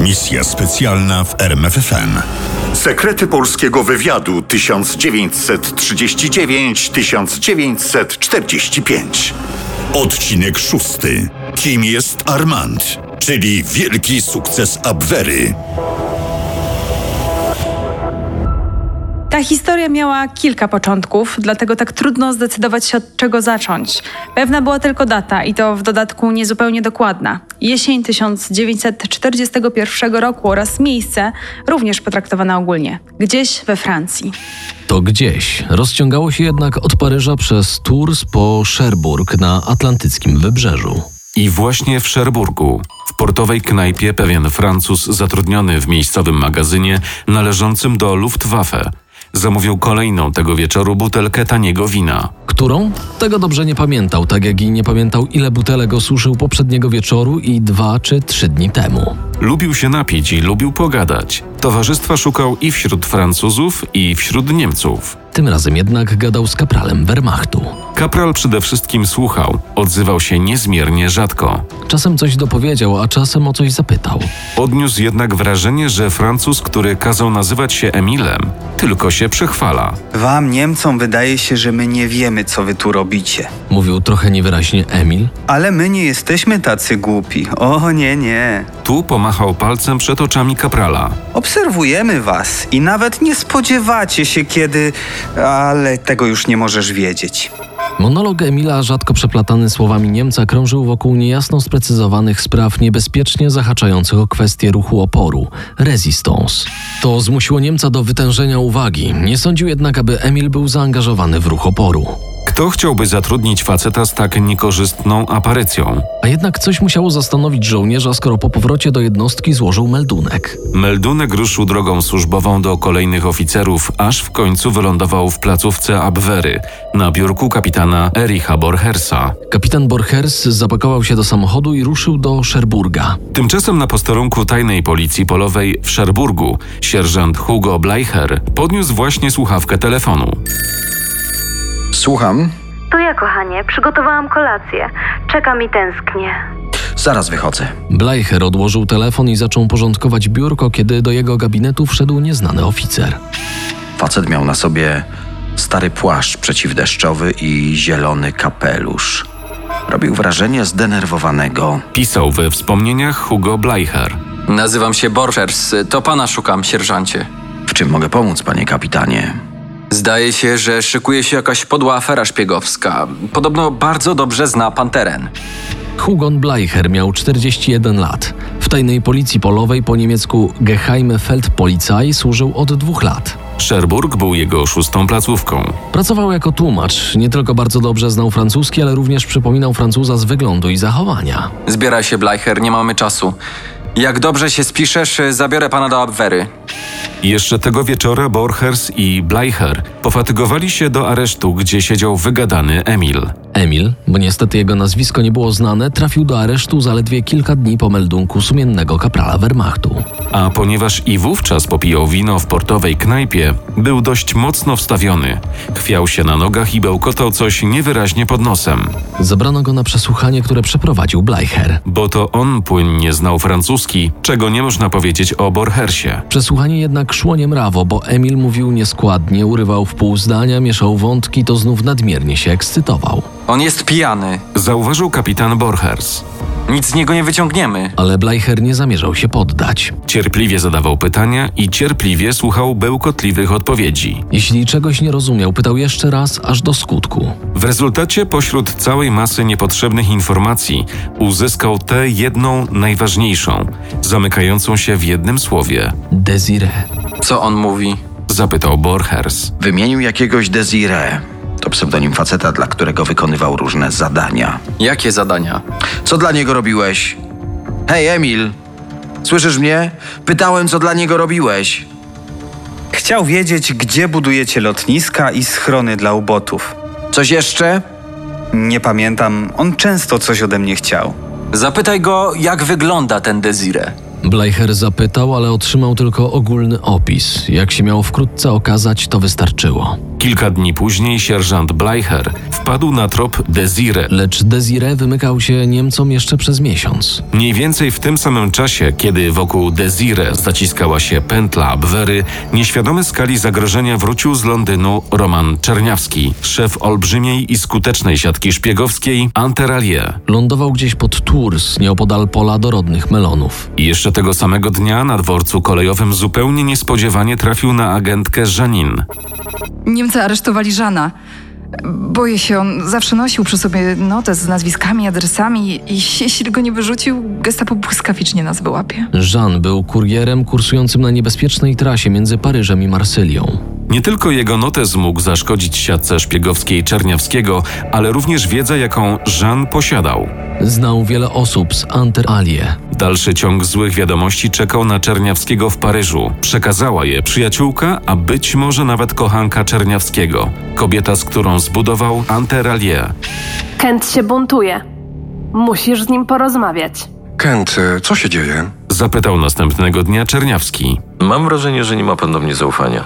Misja specjalna w RMFFM. Sekrety polskiego wywiadu 1939-1945. Odcinek szósty. Kim jest Armand? Czyli wielki sukces Abwery. Ta historia miała kilka początków, dlatego tak trudno zdecydować się od czego zacząć. Pewna była tylko data i to w dodatku niezupełnie dokładna. Jesień 1941 roku oraz miejsce również potraktowane ogólnie. Gdzieś we Francji. To gdzieś rozciągało się jednak od Paryża przez Tours po Cherbourg na atlantyckim wybrzeżu. I właśnie w Szerburgu, w portowej knajpie, pewien Francuz zatrudniony w miejscowym magazynie należącym do Luftwaffe zamówił kolejną tego wieczoru butelkę taniego wina. Którą? Tego dobrze nie pamiętał, tak jak i nie pamiętał, ile butelek osuszył poprzedniego wieczoru i dwa czy trzy dni temu. Lubił się napić i lubił pogadać. Towarzystwa szukał i wśród Francuzów, i wśród Niemców. Tym razem jednak gadał z kapralem Wehrmachtu. Kapral przede wszystkim słuchał, odzywał się niezmiernie rzadko. Czasem coś dopowiedział, a czasem o coś zapytał. Odniósł jednak wrażenie, że Francuz, który kazał nazywać się Emilem, tylko się przechwala. Wam, Niemcom, wydaje się, że my nie wiemy, co wy tu robicie. Mówił trochę niewyraźnie Emil. Ale my nie jesteśmy tacy głupi. O nie, nie. Tu pomachał palcem przed oczami kaprala. Obserwujemy was i nawet nie spodziewacie się kiedy. Ale tego już nie możesz wiedzieć. Monolog Emila, rzadko przeplatany słowami Niemca, krążył wokół niejasno sprecyzowanych spraw niebezpiecznie zahaczających o kwestię ruchu oporu resistance. To zmusiło Niemca do wytężenia uwagi. Nie sądził jednak, aby Emil był zaangażowany w ruch oporu. Kto chciałby zatrudnić faceta z tak niekorzystną aparycją? A jednak coś musiało zastanowić żołnierza, skoro po powrocie do jednostki złożył meldunek. Meldunek ruszył drogą służbową do kolejnych oficerów, aż w końcu wylądował w placówce Abwery, na biurku kapitana Ericha Borchersa. Kapitan Borchers zapakował się do samochodu i ruszył do Szerburga. Tymczasem na posterunku tajnej policji polowej w Szerburgu sierżant Hugo Bleicher podniósł właśnie słuchawkę telefonu. Słucham. To ja, kochanie, przygotowałam kolację. Czekam i tęsknię. Zaraz wychodzę. Bleicher odłożył telefon i zaczął porządkować biurko, kiedy do jego gabinetu wszedł nieznany oficer. Facet miał na sobie stary płaszcz przeciwdeszczowy i zielony kapelusz. Robił wrażenie zdenerwowanego. Pisał we wspomnieniach Hugo Bleicher. Nazywam się Borchers. To pana szukam, sierżancie. W czym mogę pomóc, panie kapitanie? Zdaje się, że szykuje się jakaś podła afera szpiegowska. Podobno bardzo dobrze zna pan teren. Hugon Bleicher miał 41 lat. W tajnej policji polowej po niemiecku Geheime Feldpolizei służył od dwóch lat. Szerburg był jego szóstą placówką. Pracował jako tłumacz. Nie tylko bardzo dobrze znał francuski, ale również przypominał Francuza z wyglądu i zachowania. Zbieraj się, Bleicher, nie mamy czasu. Jak dobrze się spiszesz, zabiorę pana do Abwery. Jeszcze tego wieczora Borchers i Bleicher pofatygowali się do aresztu, gdzie siedział wygadany Emil. Emil, bo niestety jego nazwisko nie było znane, trafił do aresztu zaledwie kilka dni po meldunku sumiennego kaprala Wehrmachtu. A ponieważ i wówczas popijał wino w portowej knajpie, był dość mocno wstawiony. Chwiał się na nogach i bełkotał coś niewyraźnie pod nosem. Zabrano go na przesłuchanie, które przeprowadził Bleicher. Bo to on płynnie znał francuski, czego nie można powiedzieć o Borchersie. Przesłuchanie jednak szło niemrawo, bo Emil mówił nieskładnie, urywał w pół zdania, mieszał wątki, to znów nadmiernie się ekscytował. On jest pijany. Zauważył kapitan Borchers. Nic z niego nie wyciągniemy. Ale Bleicher nie zamierzał się poddać. Cierpliwie zadawał pytania i cierpliwie słuchał bełkotliwych odpowiedzi. Jeśli czegoś nie rozumiał, pytał jeszcze raz, aż do skutku. W rezultacie pośród całej masy niepotrzebnych informacji uzyskał tę jedną najważniejszą, zamykającą się w jednym słowie. Desire. Co on mówi? Zapytał Borchers. Wymienił jakiegoś Desire. To pseudonim faceta, dla którego wykonywał różne zadania. Jakie zadania? Co dla niego robiłeś? Hej, Emil! Słyszysz mnie? Pytałem, co dla niego robiłeś. Chciał wiedzieć, gdzie budujecie lotniska i schrony dla ubotów. Coś jeszcze? Nie pamiętam, on często coś ode mnie chciał. Zapytaj go, jak wygląda ten Desire. Bleicher zapytał, ale otrzymał tylko ogólny opis. Jak się miało wkrótce okazać, to wystarczyło. Kilka dni później sierżant Bleicher wpadł na trop Desire. Lecz Desire wymykał się Niemcom jeszcze przez miesiąc. Mniej więcej w tym samym czasie, kiedy wokół Desire zaciskała się pętla Abwery, nieświadomy skali zagrożenia wrócił z Londynu Roman Czerniawski, szef olbrzymiej i skutecznej siatki szpiegowskiej Anteralie. Lądował gdzieś pod Tours, nieopodal pola dorodnych melonów. I jeszcze tego samego dnia na dworcu kolejowym zupełnie niespodziewanie trafił na agentkę Janin. Niemcy aresztowali Żana. Boję się, on zawsze nosił przy sobie notę z nazwiskami, adresami i jeśli go nie wyrzucił, gestapo błyskawicznie nas wyłapie. Jean był kurierem kursującym na niebezpiecznej trasie między Paryżem i Marsylią. Nie tylko jego notes mógł zaszkodzić siatce szpiegowskiej Czerniawskiego, ale również wiedza, jaką Jean posiadał. Znał wiele osób z Anteralie. Dalszy ciąg złych wiadomości czekał na Czerniawskiego w Paryżu. Przekazała je przyjaciółka, a być może nawet kochanka Czerniawskiego. Kobieta, z którą zbudował Anteralie. Kent się buntuje. Musisz z nim porozmawiać. Kent, co się dzieje? Zapytał następnego dnia Czerniawski. Mam wrażenie, że nie ma pan do mnie zaufania.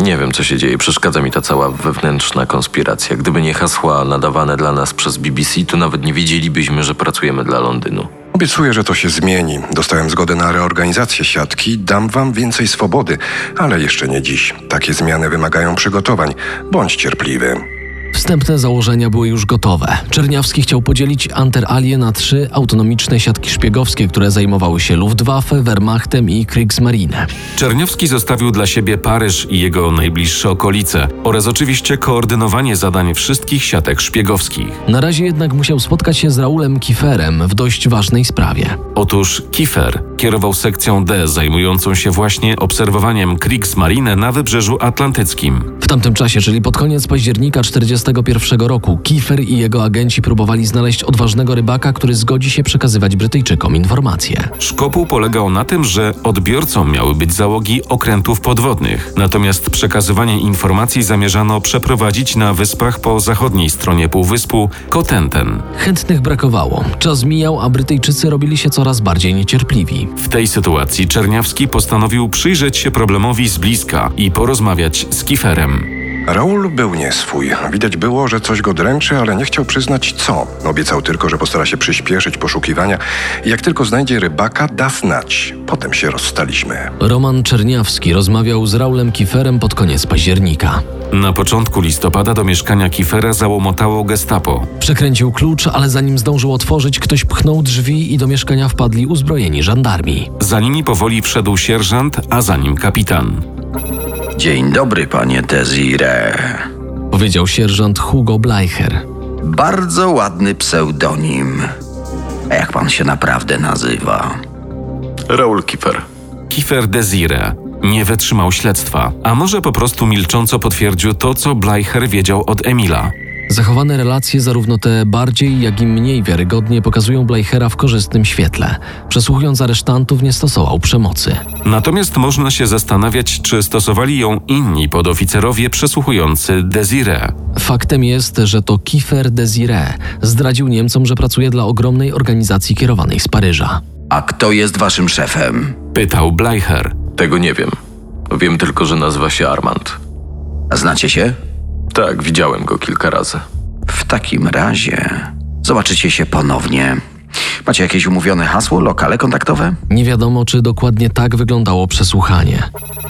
Nie wiem, co się dzieje. Przeszkadza mi ta cała wewnętrzna konspiracja. Gdyby nie hasła nadawane dla nas przez BBC, to nawet nie wiedzielibyśmy, że pracujemy dla Londynu. Obiecuję, że to się zmieni. Dostałem zgodę na reorganizację siatki, dam wam więcej swobody, ale jeszcze nie dziś. Takie zmiany wymagają przygotowań. Bądź cierpliwy. Wstępne założenia były już gotowe. Czerniawski chciał podzielić Anteralie na trzy autonomiczne siatki szpiegowskie, które zajmowały się Luftwaffe, Wehrmachtem i Kriegsmarine. Czerniawski zostawił dla siebie Paryż i jego najbliższe okolice oraz oczywiście koordynowanie zadań wszystkich siatek szpiegowskich. Na razie jednak musiał spotkać się z Raulem Kieferem w dość ważnej sprawie. Otóż Kiefer kierował sekcją D zajmującą się właśnie obserwowaniem Kriegsmarine na Wybrzeżu Atlantyckim. W tamtym czasie, czyli pod koniec października 1941 roku, Kiefer i jego agenci próbowali znaleźć odważnego rybaka, który zgodzi się przekazywać Brytyjczykom informacje. Szkopuł polegał na tym, że odbiorcą miały być załogi okrętów podwodnych, natomiast przekazywanie informacji zamierzano przeprowadzić na wyspach po zachodniej stronie półwyspu Kotenten. Chętnych brakowało. Czas mijał, a Brytyjczycy robili się coraz bardziej niecierpliwi. W tej sytuacji Czerniawski postanowił przyjrzeć się problemowi z bliska i porozmawiać z Kieferem. Raul był nie swój. Widać było, że coś go dręczy, ale nie chciał przyznać co. Obiecał tylko, że postara się przyspieszyć poszukiwania i jak tylko znajdzie rybaka, da znać. Potem się rozstaliśmy. Roman Czerniawski rozmawiał z Raulem Kieferem pod koniec października. Na początku listopada do mieszkania Kiefera załomotało gestapo. Przekręcił klucz, ale zanim zdążył otworzyć, ktoś pchnął drzwi i do mieszkania wpadli uzbrojeni żandarmi. Za nimi powoli wszedł sierżant, a za nim kapitan. Dzień dobry, panie Desire. Powiedział sierżant Hugo Bleicher. Bardzo ładny pseudonim. A jak pan się naprawdę nazywa? Raul Kiefer. Kiefer Desire nie wytrzymał śledztwa, a może po prostu milcząco potwierdził to, co Bleicher wiedział od Emila. Zachowane relacje, zarówno te bardziej, jak i mniej wiarygodnie, pokazują Bleichera w korzystnym świetle. Przesłuchując aresztantów, nie stosował przemocy. Natomiast można się zastanawiać, czy stosowali ją inni podoficerowie przesłuchujący Desire. Faktem jest, że to Kiefer Desire zdradził Niemcom, że pracuje dla ogromnej organizacji kierowanej z Paryża. A kto jest waszym szefem? Pytał Bleicher. Tego nie wiem. Wiem tylko, że nazywa się Armand. A znacie się? Tak, widziałem go kilka razy. W takim razie zobaczycie się ponownie. Macie jakieś umówione hasło, lokale kontaktowe? Nie wiadomo, czy dokładnie tak wyglądało przesłuchanie.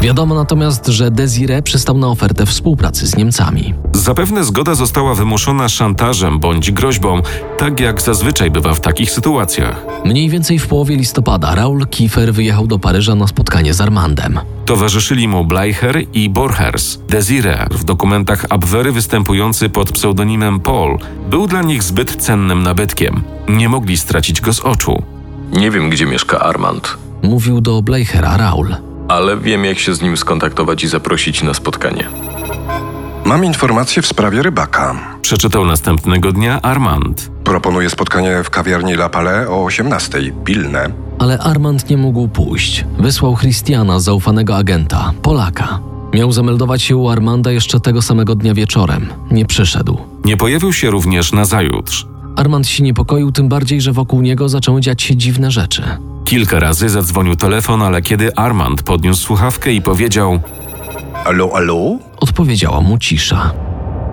Wiadomo natomiast, że Desire przystał na ofertę współpracy z Niemcami. Zapewne zgoda została wymuszona szantażem bądź groźbą, tak jak zazwyczaj bywa w takich sytuacjach. Mniej więcej w połowie listopada Raul Kiefer wyjechał do Paryża na spotkanie z Armandem. Towarzyszyli mu Bleicher i Borchers. Desire, w dokumentach Abwehry występujący pod pseudonimem Paul, był dla nich zbyt cennym nabytkiem. Nie mogli stracić go z oczu. Nie wiem, gdzie mieszka Armand, Mówił do Bleichera Raul. ale wiem, jak się z nim skontaktować i zaprosić na spotkanie. Mam informację w sprawie rybaka. Przeczytał następnego dnia Armand. Proponuję spotkanie w kawiarni La Palais o 18. Pilne. Ale Armand nie mógł pójść. Wysłał Christiana, zaufanego agenta, Polaka. Miał zameldować się u Armanda jeszcze tego samego dnia wieczorem. Nie przyszedł. Nie pojawił się również nazajutrz. Armand się niepokoił, tym bardziej, że wokół niego zaczęły dziać się dziwne rzeczy. Kilka razy zadzwonił telefon, ale kiedy Armand podniósł słuchawkę i powiedział: Alo, alo? Odpowiedziała mu cisza.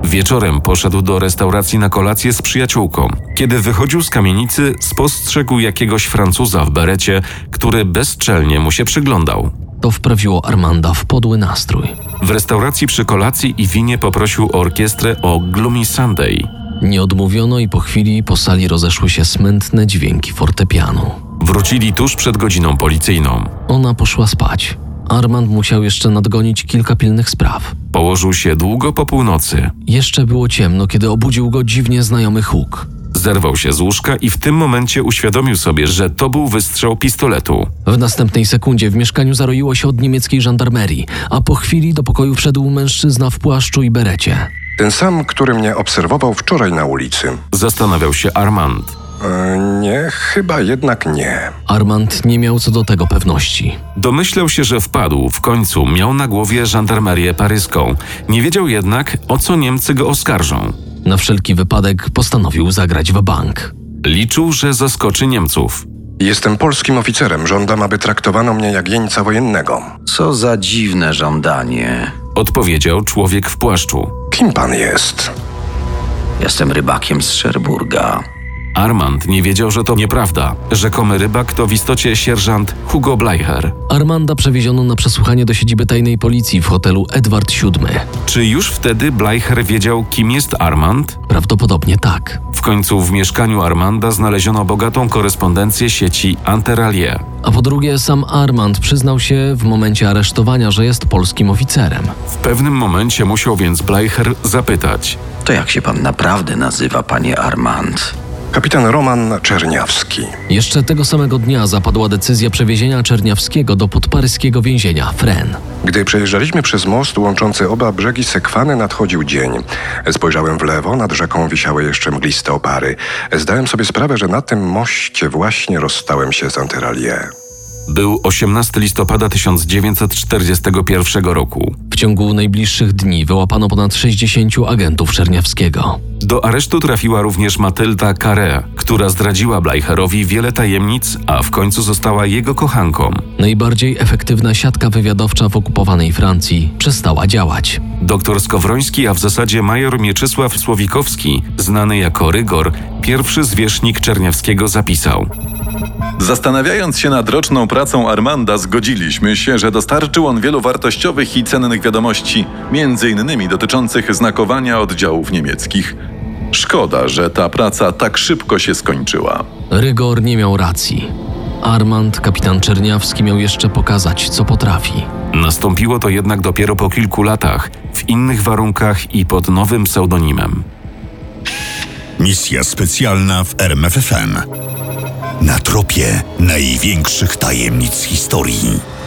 Wieczorem poszedł do restauracji na kolację z przyjaciółką. Kiedy wychodził z kamienicy, spostrzegł jakiegoś Francuza w berecie, który bezczelnie mu się przyglądał. To wprawiło Armanda w podły nastrój. W restauracji przy kolacji i winie poprosił orkiestrę o Gloomy Sunday. Nie odmówiono i po chwili po sali rozeszły się smętne dźwięki fortepianu. Wrócili tuż przed godziną policyjną. Ona poszła spać. Armand musiał jeszcze nadgonić kilka pilnych spraw. Położył się długo po północy. Jeszcze było ciemno, kiedy obudził go dziwnie znajomy huk. Zerwał się z łóżka i w tym momencie uświadomił sobie, że to był wystrzał pistoletu. W następnej sekundzie w mieszkaniu zaroiło się od niemieckiej żandarmerii, a po chwili do pokoju wszedł mężczyzna w płaszczu i berecie. Ten sam, który mnie obserwował wczoraj na ulicy. Zastanawiał się Armand. E, nie, chyba jednak nie. Armand nie miał co do tego pewności. Domyślał się, że wpadł. W końcu miał na głowie żandarmerię paryską. Nie wiedział jednak, o co Niemcy go oskarżą. Na wszelki wypadek postanowił zagrać w bank. Liczył, że zaskoczy Niemców. Jestem polskim oficerem. Żądam, aby traktowano mnie jak jeńca wojennego. Co za dziwne żądanie. Odpowiedział człowiek w płaszczu. Kim pan jest? Jestem rybakiem z Szerburga. Armand nie wiedział, że to nieprawda. Rzekomy rybak to w istocie sierżant Hugo Bleicher. Armanda przewieziono na przesłuchanie do siedziby tajnej policji w hotelu Edward VII. Czy już wtedy Bleicher wiedział, kim jest Armand? Prawdopodobnie tak. W końcu w mieszkaniu Armanda znaleziono bogatą korespondencję sieci Interallier. A po drugie, sam Armand przyznał się w momencie aresztowania, że jest polskim oficerem. W pewnym momencie musiał więc Bleicher zapytać: To jak się pan naprawdę nazywa, panie Armand? Kapitan Roman Czerniawski. Jeszcze tego samego dnia zapadła decyzja przewiezienia Czerniawskiego do podparyskiego więzienia Fren. Gdy przejeżdżaliśmy przez most łączący oba brzegi Sekwany, nadchodził dzień. Spojrzałem w lewo, nad rzeką wisiały jeszcze mgliste opary. Zdałem sobie sprawę, że na tym moście właśnie rozstałem się z Antyralier. Był 18 listopada 1941 roku. W ciągu najbliższych dni wyłapano ponad 60 agentów Czerniawskiego. Do aresztu trafiła również Matylda Carré, która zdradziła Bleicherowi wiele tajemnic, a w końcu została jego kochanką. Najbardziej efektywna siatka wywiadowcza w okupowanej Francji przestała działać. Doktor Skowroński, a w zasadzie major Mieczysław Słowikowski, znany jako Rygor, pierwszy zwierzchnik Czerniawskiego zapisał. Zastanawiając się nad roczną pracą Armanda, zgodziliśmy się, że dostarczył on wielu wartościowych i cennych wiadomości, między innymi dotyczących znakowania oddziałów niemieckich. Szkoda, że ta praca tak szybko się skończyła. Rygor nie miał racji. Armand, kapitan Czerniawski, miał jeszcze pokazać, co potrafi. Nastąpiło to jednak dopiero po kilku latach, w innych warunkach i pod nowym pseudonimem. Misja specjalna w RMFFM. Na tropie największych tajemnic historii.